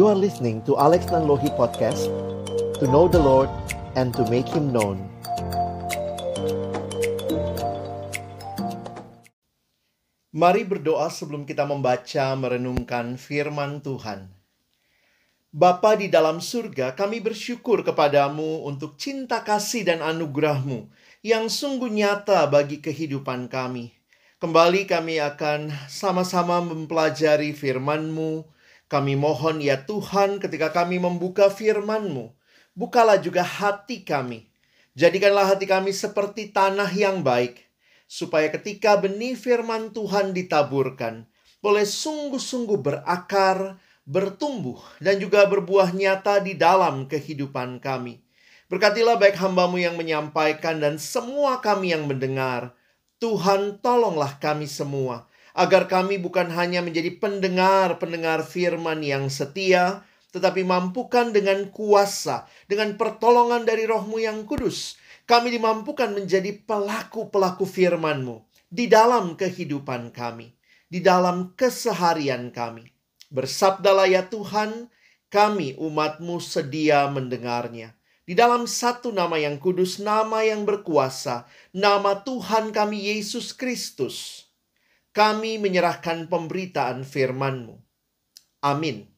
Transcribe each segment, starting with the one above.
You are listening to Alex Nanlohi Podcast To know the Lord and to make Him known Mari berdoa sebelum kita membaca merenungkan firman Tuhan. Bapa di dalam surga, kami bersyukur kepadamu untuk cinta kasih dan anugerahmu yang sungguh nyata bagi kehidupan kami. Kembali kami akan sama-sama mempelajari firman-Mu. Kami mohon ya Tuhan ketika kami membuka firman-Mu, bukalah juga hati kami. Jadikanlah hati kami seperti tanah yang baik, supaya ketika benih firman Tuhan ditaburkan, boleh sungguh-sungguh berakar, bertumbuh, dan juga berbuah nyata di dalam kehidupan kami. Berkatilah baik hambamu yang menyampaikan dan semua kami yang mendengar. Tuhan tolonglah kami semua, agar kami bukan hanya menjadi pendengar-pendengar firman yang setia, tetapi mampukan dengan kuasa, dengan pertolongan dari rohmu yang kudus, kami dimampukan menjadi pelaku-pelaku firman-Mu di dalam kehidupan kami, di dalam keseharian kami. Bersabdalah ya Tuhan, kami umat-Mu sedia mendengarnya. Di dalam satu nama yang kudus, nama yang berkuasa, nama Tuhan kami Yesus Kristus, kami menyerahkan pemberitaan firman-Mu. Amin.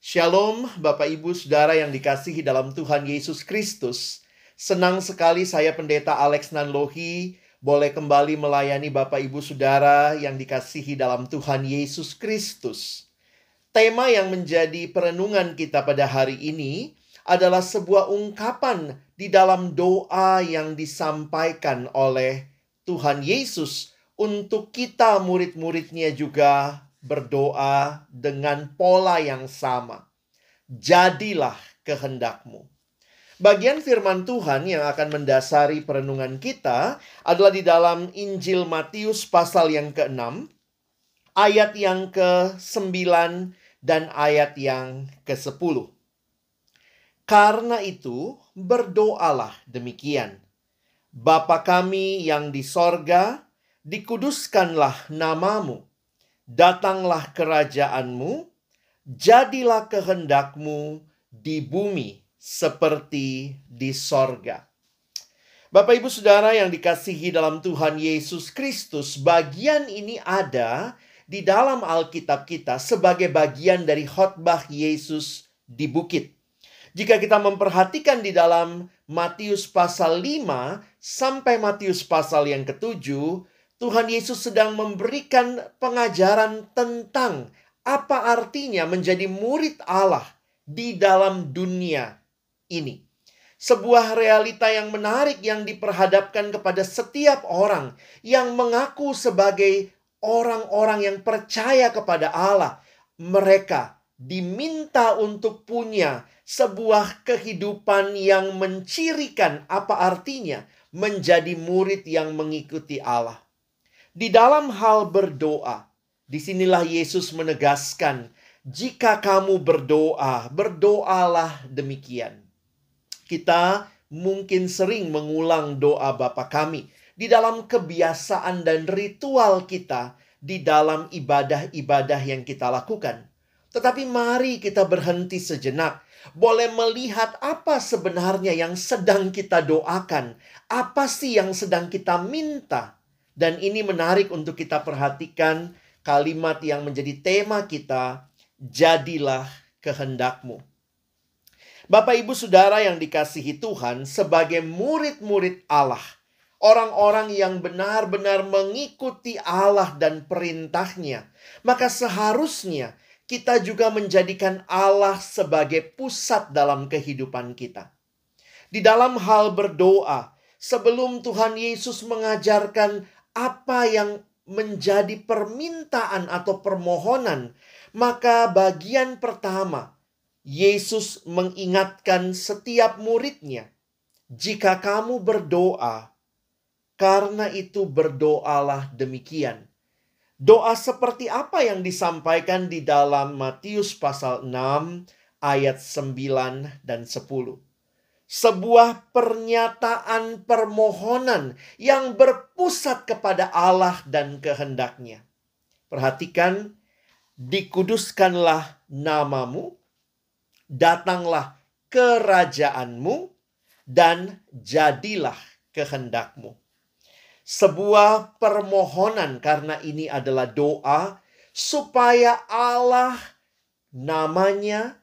Shalom Bapak Ibu Saudara yang dikasihi dalam Tuhan Yesus Kristus. Senang sekali saya pendeta Alex Nanlohi boleh kembali melayani Bapak Ibu Saudara yang dikasihi dalam Tuhan Yesus Kristus. Tema yang menjadi perenungan kita pada hari ini adalah sebuah ungkapan di dalam doa yang disampaikan oleh Tuhan Yesus untuk kita murid-muridnya juga berdoa dengan pola yang sama. Jadilah kehendakmu. Bagian firman Tuhan yang akan mendasari perenungan kita adalah di dalam Injil Matius pasal yang ke-6, ayat yang ke-9 dan ayat yang ke-10. Karena itu, berdoalah demikian. Bapa kami yang di sorga, dikuduskanlah namamu. Datanglah kerajaanmu, jadilah kehendakmu di bumi seperti di sorga. Bapak, ibu, saudara yang dikasihi dalam Tuhan Yesus Kristus, bagian ini ada di dalam Alkitab kita sebagai bagian dari khotbah Yesus di bukit. Jika kita memperhatikan di dalam Matius pasal 5 sampai Matius pasal yang ketujuh, Tuhan Yesus sedang memberikan pengajaran tentang apa artinya menjadi murid Allah di dalam dunia ini. Sebuah realita yang menarik yang diperhadapkan kepada setiap orang yang mengaku sebagai orang-orang yang percaya kepada Allah. Mereka diminta untuk punya sebuah kehidupan yang mencirikan apa artinya menjadi murid yang mengikuti Allah. Di dalam hal berdoa, di sinilah Yesus menegaskan, jika kamu berdoa, berdoalah demikian. Kita mungkin sering mengulang doa Bapa kami di dalam kebiasaan dan ritual kita di dalam ibadah-ibadah yang kita lakukan. Tetapi mari kita berhenti sejenak, boleh melihat apa sebenarnya yang sedang kita doakan, apa sih yang sedang kita minta. Dan ini menarik untuk kita perhatikan kalimat yang menjadi tema kita, jadilah kehendakmu. Bapak, ibu, saudara yang dikasihi Tuhan, sebagai murid-murid Allah, orang-orang yang benar-benar mengikuti Allah dan perintahnya, maka seharusnya kita juga menjadikan Allah sebagai pusat dalam kehidupan kita. Di dalam hal berdoa, sebelum Tuhan Yesus mengajarkan apa yang menjadi permintaan atau permohonan, maka bagian pertama Yesus mengingatkan setiap muridnya, "Jika kamu berdoa, karena itu berdoalah demikian." Doa seperti apa yang disampaikan di dalam Matius pasal 6 ayat 9 dan 10? Sebuah pernyataan permohonan yang berpusat kepada Allah dan kehendaknya. Perhatikan dikuduskanlah namamu, datanglah kerajaanmu, dan jadilah kehendakmu. Sebuah permohonan karena ini adalah doa supaya Allah namanya,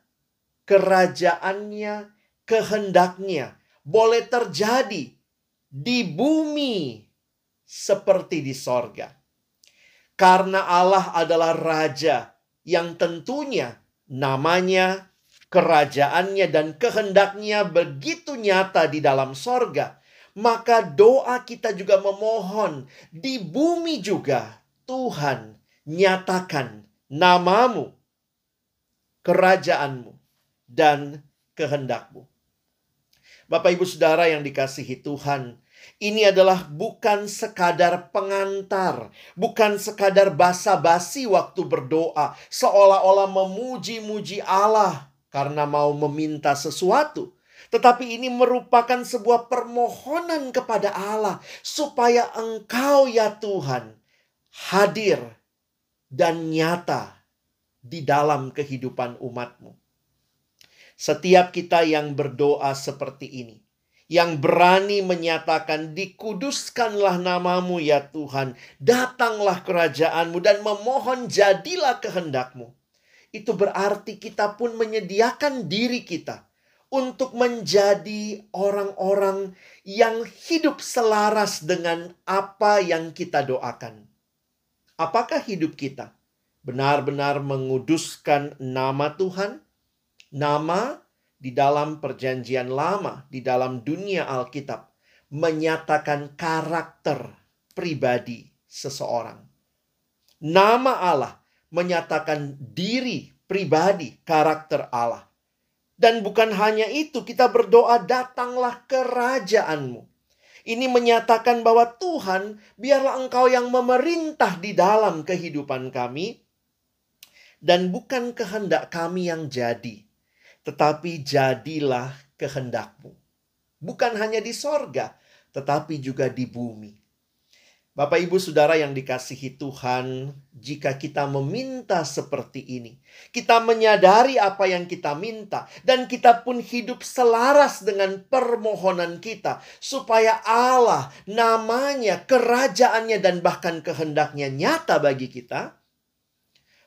kerajaannya, kehendaknya boleh terjadi di bumi seperti di sorga. Karena Allah adalah Raja yang tentunya namanya, kerajaannya, dan kehendaknya begitu nyata di dalam sorga. Maka doa kita juga memohon di bumi juga Tuhan nyatakan namamu, kerajaanmu, dan kehendakmu. Bapak ibu saudara yang dikasihi Tuhan, ini adalah bukan sekadar pengantar, bukan sekadar basa-basi waktu berdoa, seolah-olah memuji-muji Allah karena mau meminta sesuatu. Tetapi ini merupakan sebuah permohonan kepada Allah supaya Engkau ya Tuhan hadir dan nyata di dalam kehidupan umatmu. Setiap kita yang berdoa seperti ini, yang berani menyatakan dikuduskanlah namamu ya Tuhan, datanglah kerajaanmu dan memohon jadilah kehendakmu. Itu berarti kita pun menyediakan diri kita untuk menjadi orang-orang yang hidup selaras dengan apa yang kita doakan. Apakah hidup kita benar-benar menguduskan nama Tuhan? Nama di dalam Perjanjian Lama, di dalam dunia Alkitab, menyatakan karakter pribadi seseorang. Nama Allah menyatakan diri pribadi karakter Allah. Dan bukan hanya itu, kita berdoa, "Datanglah kerajaanmu." Ini menyatakan bahwa Tuhan, biarlah Engkau yang memerintah di dalam kehidupan kami, dan bukan kehendak kami yang jadi, tetapi jadilah kehendakmu. Bukan hanya di sorga, tetapi juga di bumi. Bapak, ibu, saudara yang dikasihi Tuhan, jika kita meminta seperti ini, kita menyadari apa yang kita minta, dan kita pun hidup selaras dengan permohonan kita, supaya Allah, namanya, kerajaannya, dan bahkan kehendaknya nyata bagi kita,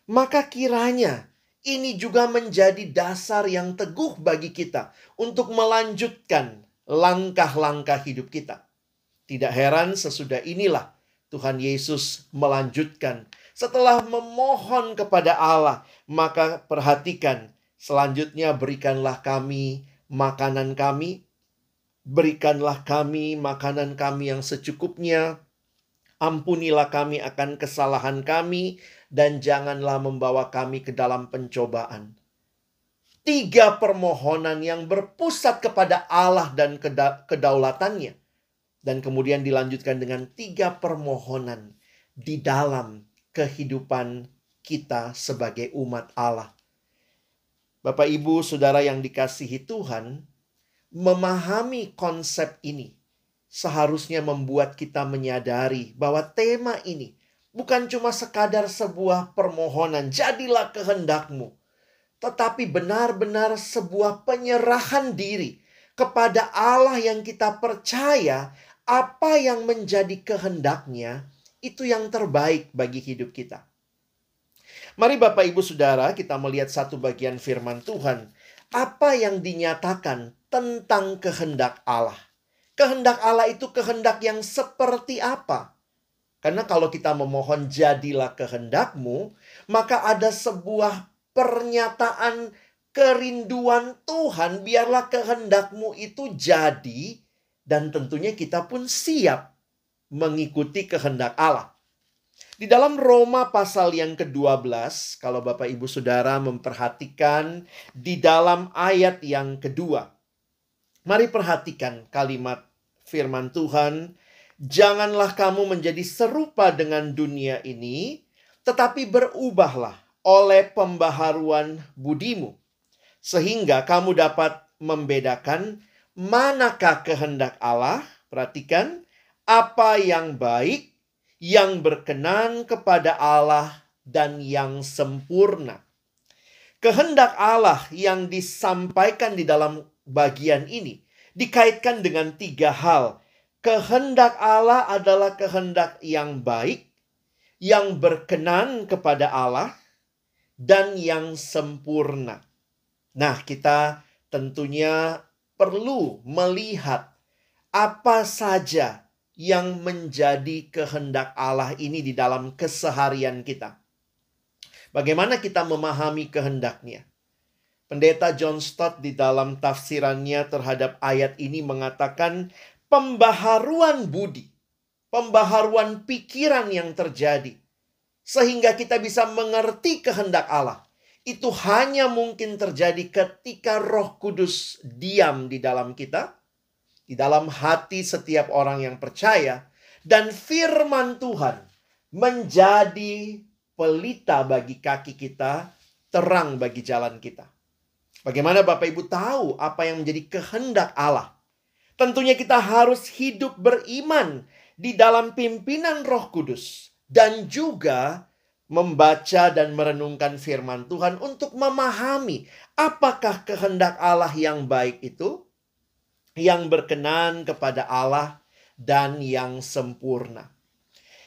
maka kiranya ini juga menjadi dasar yang teguh bagi kita untuk melanjutkan langkah-langkah hidup kita. Tidak heran sesudah inilah Tuhan Yesus melanjutkan. Setelah memohon kepada Allah, maka perhatikan selanjutnya berikanlah kami makanan kami. Berikanlah kami makanan kami yang secukupnya. Ampunilah kami akan kesalahan kami dan janganlah membawa kami ke dalam pencobaan. Tiga permohonan yang berpusat kepada Allah dan kedaulatannya. Dan kemudian dilanjutkan dengan tiga permohonan di dalam kehidupan kita sebagai umat Allah. Bapak, ibu, saudara yang dikasihi Tuhan, memahami konsep ini seharusnya membuat kita menyadari bahwa tema ini bukan cuma sekadar sebuah permohonan, jadilah kehendakmu, tetapi benar-benar sebuah penyerahan diri kepada Allah yang kita percaya apa yang menjadi kehendaknya itu yang terbaik bagi hidup kita. Mari Bapak Ibu Saudara kita melihat satu bagian firman Tuhan. Apa yang dinyatakan tentang kehendak Allah. Kehendak Allah itu kehendak yang seperti apa? Karena kalau kita memohon jadilah kehendakmu, maka ada sebuah pernyataan kerinduan Tuhan, biarlah kehendakmu itu jadi dan tentunya kita pun siap mengikuti kehendak Allah. Di dalam Roma pasal yang ke-12, kalau Bapak Ibu Saudara memperhatikan di dalam ayat yang kedua. Mari perhatikan kalimat firman Tuhan Janganlah kamu menjadi serupa dengan dunia ini, tetapi berubahlah oleh pembaharuan budimu, sehingga kamu dapat membedakan manakah kehendak Allah. Perhatikan apa yang baik, yang berkenan kepada Allah, dan yang sempurna. Kehendak Allah yang disampaikan di dalam bagian ini dikaitkan dengan tiga hal. Kehendak Allah adalah kehendak yang baik, yang berkenan kepada Allah, dan yang sempurna. Nah, kita tentunya perlu melihat apa saja yang menjadi kehendak Allah ini di dalam keseharian kita. Bagaimana kita memahami kehendaknya? Pendeta John Stott di dalam tafsirannya terhadap ayat ini mengatakan pembaharuan budi, pembaharuan pikiran yang terjadi sehingga kita bisa mengerti kehendak Allah itu hanya mungkin terjadi ketika Roh Kudus diam di dalam kita, di dalam hati setiap orang yang percaya, dan firman Tuhan menjadi pelita bagi kaki kita, terang bagi jalan kita. Bagaimana Bapak Ibu tahu apa yang menjadi kehendak Allah? Tentunya kita harus hidup beriman di dalam pimpinan Roh Kudus dan juga membaca dan merenungkan firman Tuhan untuk memahami apakah kehendak Allah yang baik itu yang berkenan kepada Allah dan yang sempurna.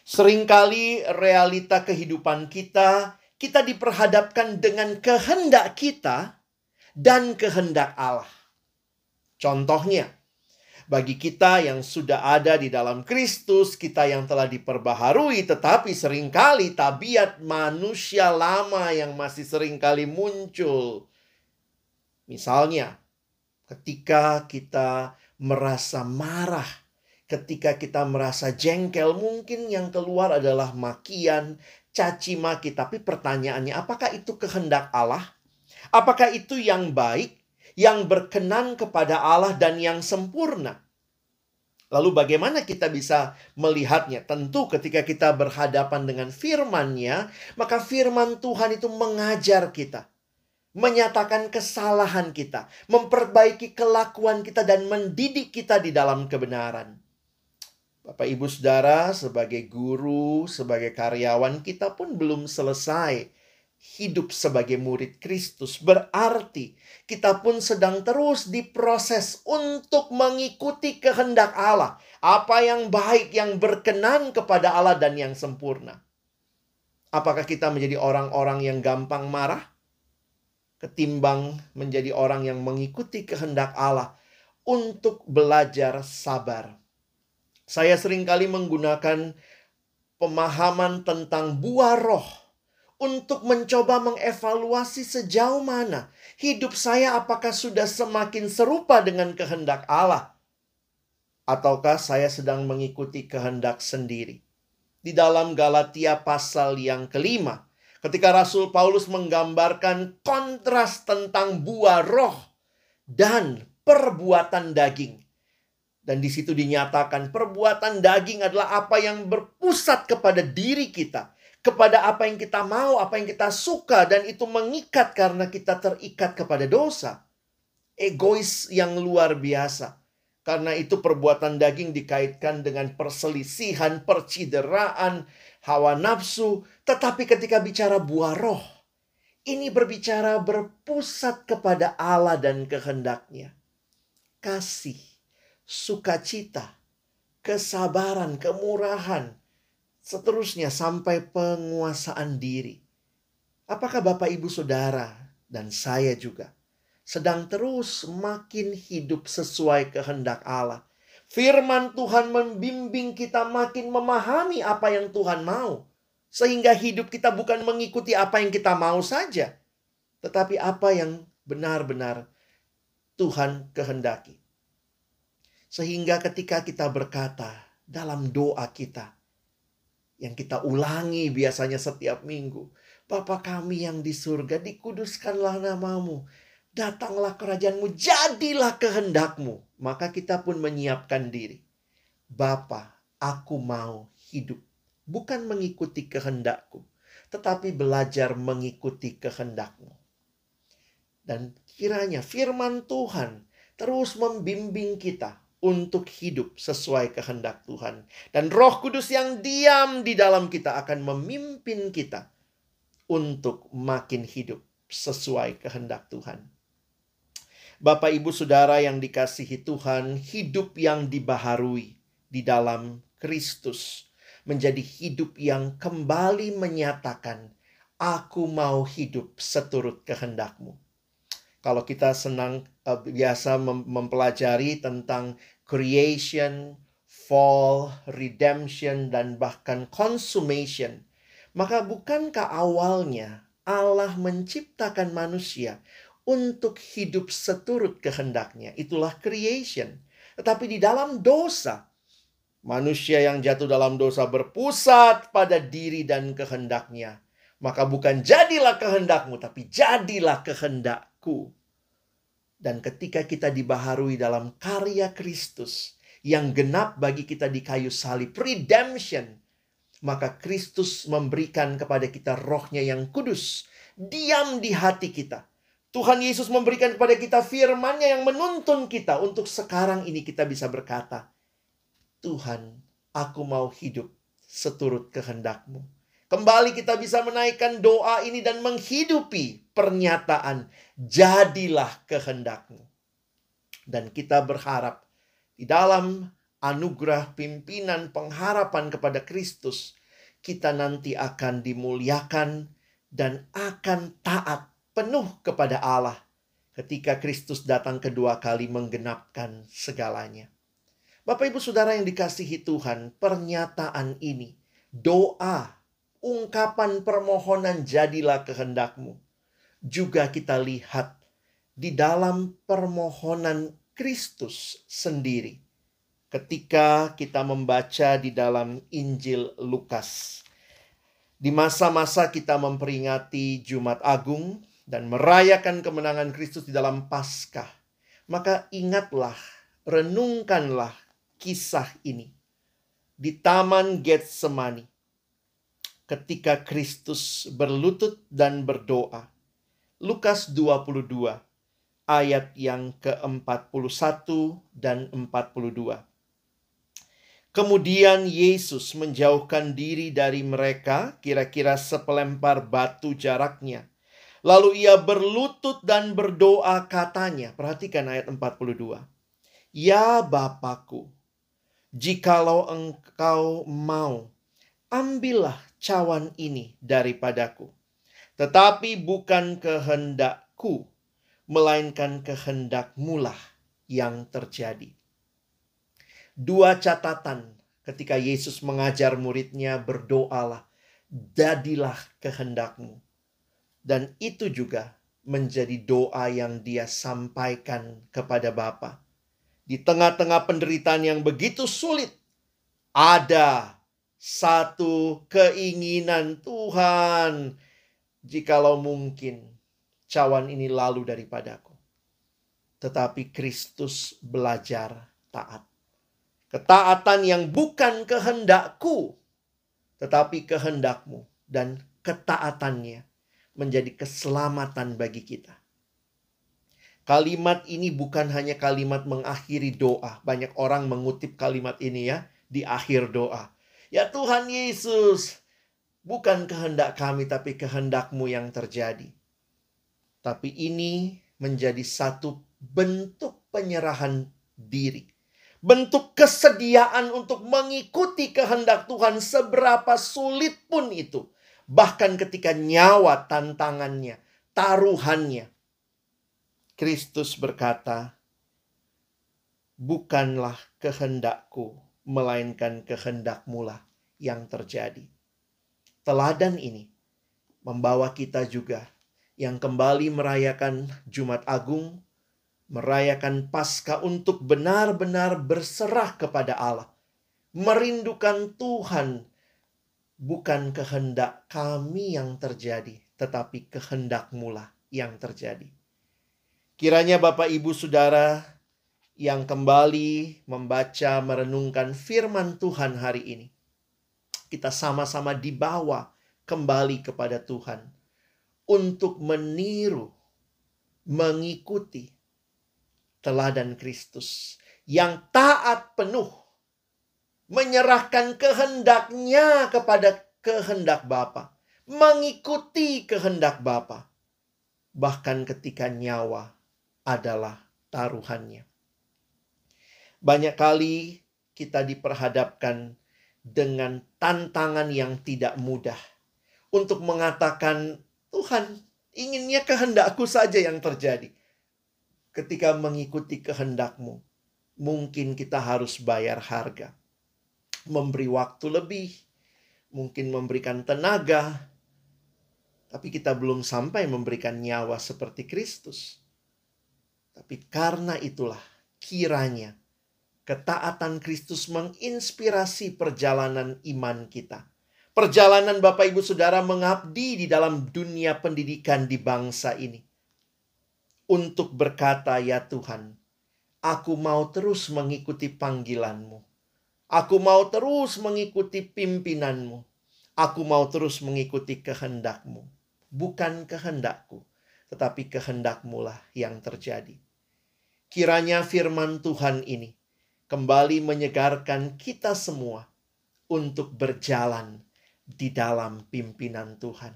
Seringkali realita kehidupan kita kita diperhadapkan dengan kehendak kita dan kehendak Allah. Contohnya, bagi kita yang sudah ada di dalam Kristus, kita yang telah diperbaharui, tetapi sering kali tabiat manusia lama yang masih sering kali muncul. Misalnya, ketika kita merasa marah, ketika kita merasa jengkel, mungkin yang keluar adalah makian, caci maki. Tapi pertanyaannya, apakah itu kehendak Allah? Apakah itu yang baik? yang berkenan kepada Allah dan yang sempurna. Lalu bagaimana kita bisa melihatnya? Tentu ketika kita berhadapan dengan firman-Nya, maka firman Tuhan itu mengajar kita, menyatakan kesalahan kita, memperbaiki kelakuan kita dan mendidik kita di dalam kebenaran. Bapak Ibu Saudara, sebagai guru, sebagai karyawan, kita pun belum selesai hidup sebagai murid Kristus. Berarti kita pun sedang terus diproses untuk mengikuti kehendak Allah. Apa yang baik, yang berkenan kepada Allah dan yang sempurna. Apakah kita menjadi orang-orang yang gampang marah? Ketimbang menjadi orang yang mengikuti kehendak Allah untuk belajar sabar. Saya sering kali menggunakan pemahaman tentang buah roh untuk mencoba mengevaluasi sejauh mana hidup saya apakah sudah semakin serupa dengan kehendak Allah ataukah saya sedang mengikuti kehendak sendiri. Di dalam Galatia pasal yang kelima, ketika Rasul Paulus menggambarkan kontras tentang buah roh dan perbuatan daging. Dan di situ dinyatakan perbuatan daging adalah apa yang berpusat kepada diri kita kepada apa yang kita mau, apa yang kita suka, dan itu mengikat karena kita terikat kepada dosa. Egois yang luar biasa. Karena itu perbuatan daging dikaitkan dengan perselisihan, percideraan, hawa nafsu. Tetapi ketika bicara buah roh, ini berbicara berpusat kepada Allah dan kehendaknya. Kasih, sukacita, kesabaran, kemurahan, Seterusnya sampai penguasaan diri. Apakah Bapak Ibu Saudara dan saya juga sedang terus makin hidup sesuai kehendak Allah? Firman Tuhan membimbing kita makin memahami apa yang Tuhan mau. Sehingga hidup kita bukan mengikuti apa yang kita mau saja. Tetapi apa yang benar-benar Tuhan kehendaki. Sehingga ketika kita berkata dalam doa kita, yang kita ulangi biasanya setiap minggu. Bapa kami yang di surga, dikuduskanlah namamu. Datanglah kerajaanmu, jadilah kehendakmu. Maka kita pun menyiapkan diri. Bapa, aku mau hidup. Bukan mengikuti kehendakku, tetapi belajar mengikuti kehendakmu. Dan kiranya firman Tuhan terus membimbing kita untuk hidup sesuai kehendak Tuhan. Dan Roh Kudus yang diam di dalam kita akan memimpin kita untuk makin hidup sesuai kehendak Tuhan. Bapak, ibu, saudara yang dikasihi Tuhan, hidup yang dibaharui di dalam Kristus menjadi hidup yang kembali menyatakan, "Aku mau hidup seturut kehendakmu." Kalau kita senang uh, biasa mem mempelajari tentang creation, fall, redemption, dan bahkan consummation, maka bukankah awalnya Allah menciptakan manusia untuk hidup seturut kehendaknya. Itulah creation. Tetapi di dalam dosa, manusia yang jatuh dalam dosa berpusat pada diri dan kehendaknya. Maka bukan jadilah kehendakmu, tapi jadilah kehendakku. Dan ketika kita dibaharui dalam karya Kristus yang genap bagi kita di kayu salib, redemption, maka Kristus memberikan kepada kita rohnya yang kudus, diam di hati kita Tuhan Yesus memberikan kepada kita firman-Nya yang menuntun kita untuk sekarang ini kita bisa berkata, Tuhan, aku mau hidup seturut kehendak-Mu. Kembali kita bisa menaikkan doa ini dan menghidupi pernyataan, jadilah kehendak-Mu. Dan kita berharap di dalam anugerah pimpinan pengharapan kepada Kristus, kita nanti akan dimuliakan dan akan taat penuh kepada Allah ketika Kristus datang kedua kali menggenapkan segalanya. Bapak Ibu Saudara yang dikasihi Tuhan, pernyataan ini, doa, ungkapan permohonan jadilah kehendakmu. Juga kita lihat di dalam permohonan Kristus sendiri. Ketika kita membaca di dalam Injil Lukas. Di masa-masa kita memperingati Jumat Agung, dan merayakan kemenangan Kristus di dalam Paskah, maka ingatlah, renungkanlah kisah ini di Taman Getsemani ketika Kristus berlutut dan berdoa. Lukas 22 ayat yang ke-41 dan 42. Kemudian Yesus menjauhkan diri dari mereka, kira-kira sepelempar batu jaraknya Lalu ia berlutut dan berdoa katanya. Perhatikan ayat 42. Ya Bapakku, jikalau engkau mau, ambillah cawan ini daripadaku. Tetapi bukan kehendakku, melainkan kehendakmulah yang terjadi. Dua catatan ketika Yesus mengajar muridnya berdoalah, jadilah kehendakmu dan itu juga menjadi doa yang dia sampaikan kepada Bapa. Di tengah-tengah penderitaan yang begitu sulit, ada satu keinginan Tuhan. Jikalau mungkin cawan ini lalu daripadaku. Tetapi Kristus belajar taat. Ketaatan yang bukan kehendakku, tetapi kehendakmu. Dan ketaatannya menjadi keselamatan bagi kita. Kalimat ini bukan hanya kalimat mengakhiri doa. Banyak orang mengutip kalimat ini ya di akhir doa. Ya Tuhan Yesus, bukan kehendak kami tapi kehendakmu yang terjadi. Tapi ini menjadi satu bentuk penyerahan diri. Bentuk kesediaan untuk mengikuti kehendak Tuhan seberapa sulit pun itu bahkan ketika nyawa tantangannya, taruhannya. Kristus berkata, "Bukanlah kehendakku, melainkan kehendakmu lah yang terjadi." Teladan ini membawa kita juga yang kembali merayakan Jumat Agung, merayakan Paskah untuk benar-benar berserah kepada Allah, merindukan Tuhan bukan kehendak kami yang terjadi, tetapi kehendakmu lah yang terjadi. Kiranya Bapak Ibu Saudara yang kembali membaca merenungkan firman Tuhan hari ini. Kita sama-sama dibawa kembali kepada Tuhan untuk meniru, mengikuti teladan Kristus yang taat penuh menyerahkan kehendaknya kepada kehendak Bapa, mengikuti kehendak Bapa, bahkan ketika nyawa adalah taruhannya. Banyak kali kita diperhadapkan dengan tantangan yang tidak mudah untuk mengatakan, "Tuhan, inginnya kehendakku saja yang terjadi." Ketika mengikuti kehendakmu, mungkin kita harus bayar harga, memberi waktu lebih, mungkin memberikan tenaga, tapi kita belum sampai memberikan nyawa seperti Kristus. Tapi karena itulah kiranya ketaatan Kristus menginspirasi perjalanan iman kita. Perjalanan Bapak Ibu Saudara mengabdi di dalam dunia pendidikan di bangsa ini. Untuk berkata, ya Tuhan, aku mau terus mengikuti panggilanmu. Aku mau terus mengikuti pimpinanmu. Aku mau terus mengikuti kehendakmu. Bukan kehendakku, tetapi kehendakmu lah yang terjadi. Kiranya firman Tuhan ini kembali menyegarkan kita semua untuk berjalan di dalam pimpinan Tuhan.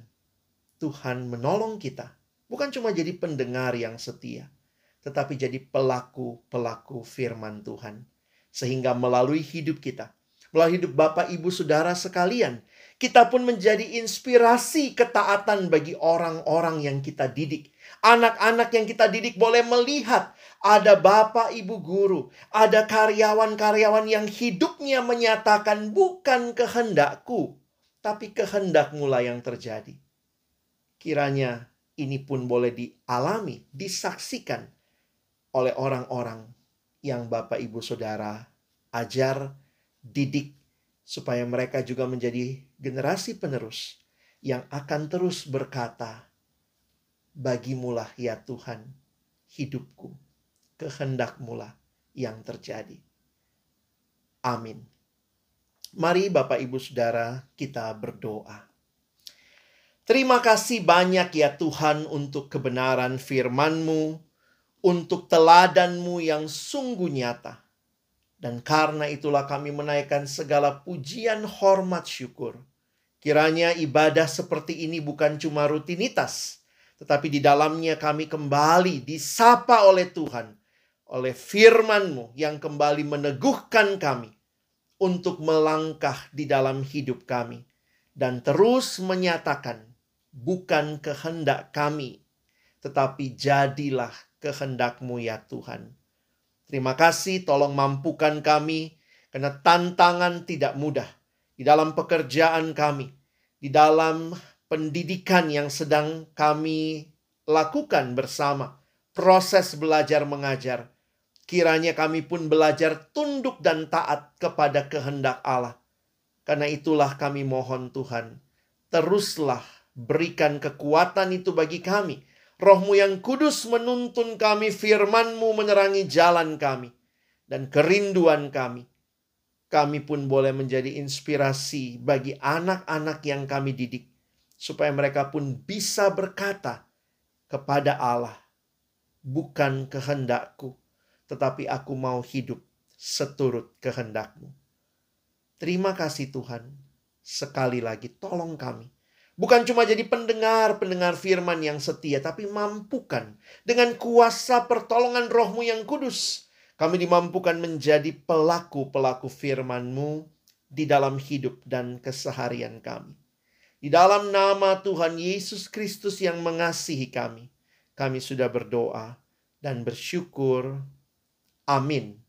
Tuhan menolong kita, bukan cuma jadi pendengar yang setia, tetapi jadi pelaku-pelaku firman Tuhan. Sehingga melalui hidup kita, melalui hidup Bapak, Ibu, Saudara sekalian, kita pun menjadi inspirasi ketaatan bagi orang-orang yang kita didik. Anak-anak yang kita didik boleh melihat ada bapak ibu guru, ada karyawan-karyawan yang hidupnya menyatakan bukan kehendakku, tapi kehendakmu lah yang terjadi. Kiranya ini pun boleh dialami, disaksikan oleh orang-orang yang bapak ibu saudara ajar, didik, supaya mereka juga menjadi generasi penerus yang akan terus berkata, Bagimulah ya Tuhan hidupku kehendakmu lah yang terjadi. Amin. Mari Bapak Ibu Saudara kita berdoa. Terima kasih banyak ya Tuhan untuk kebenaran firman-Mu, untuk teladan-Mu yang sungguh nyata. Dan karena itulah kami menaikkan segala pujian, hormat, syukur. Kiranya ibadah seperti ini bukan cuma rutinitas, tetapi di dalamnya kami kembali disapa oleh Tuhan oleh firman-Mu yang kembali meneguhkan kami untuk melangkah di dalam hidup kami dan terus menyatakan bukan kehendak kami tetapi jadilah kehendak-Mu ya Tuhan. Terima kasih tolong mampukan kami karena tantangan tidak mudah di dalam pekerjaan kami, di dalam pendidikan yang sedang kami lakukan bersama, proses belajar mengajar Kiranya kami pun belajar tunduk dan taat kepada kehendak Allah. Karena itulah kami mohon Tuhan, teruslah berikan kekuatan itu bagi kami. Rohmu yang kudus menuntun kami, firmanmu menerangi jalan kami. Dan kerinduan kami. Kami pun boleh menjadi inspirasi bagi anak-anak yang kami didik. Supaya mereka pun bisa berkata kepada Allah, bukan kehendakku, tetapi aku mau hidup seturut kehendakmu. Terima kasih Tuhan. Sekali lagi tolong kami. Bukan cuma jadi pendengar-pendengar firman yang setia, tapi mampukan dengan kuasa pertolongan rohmu yang kudus. Kami dimampukan menjadi pelaku-pelaku firman-Mu di dalam hidup dan keseharian kami. Di dalam nama Tuhan Yesus Kristus yang mengasihi kami, kami sudah berdoa dan bersyukur. Amin.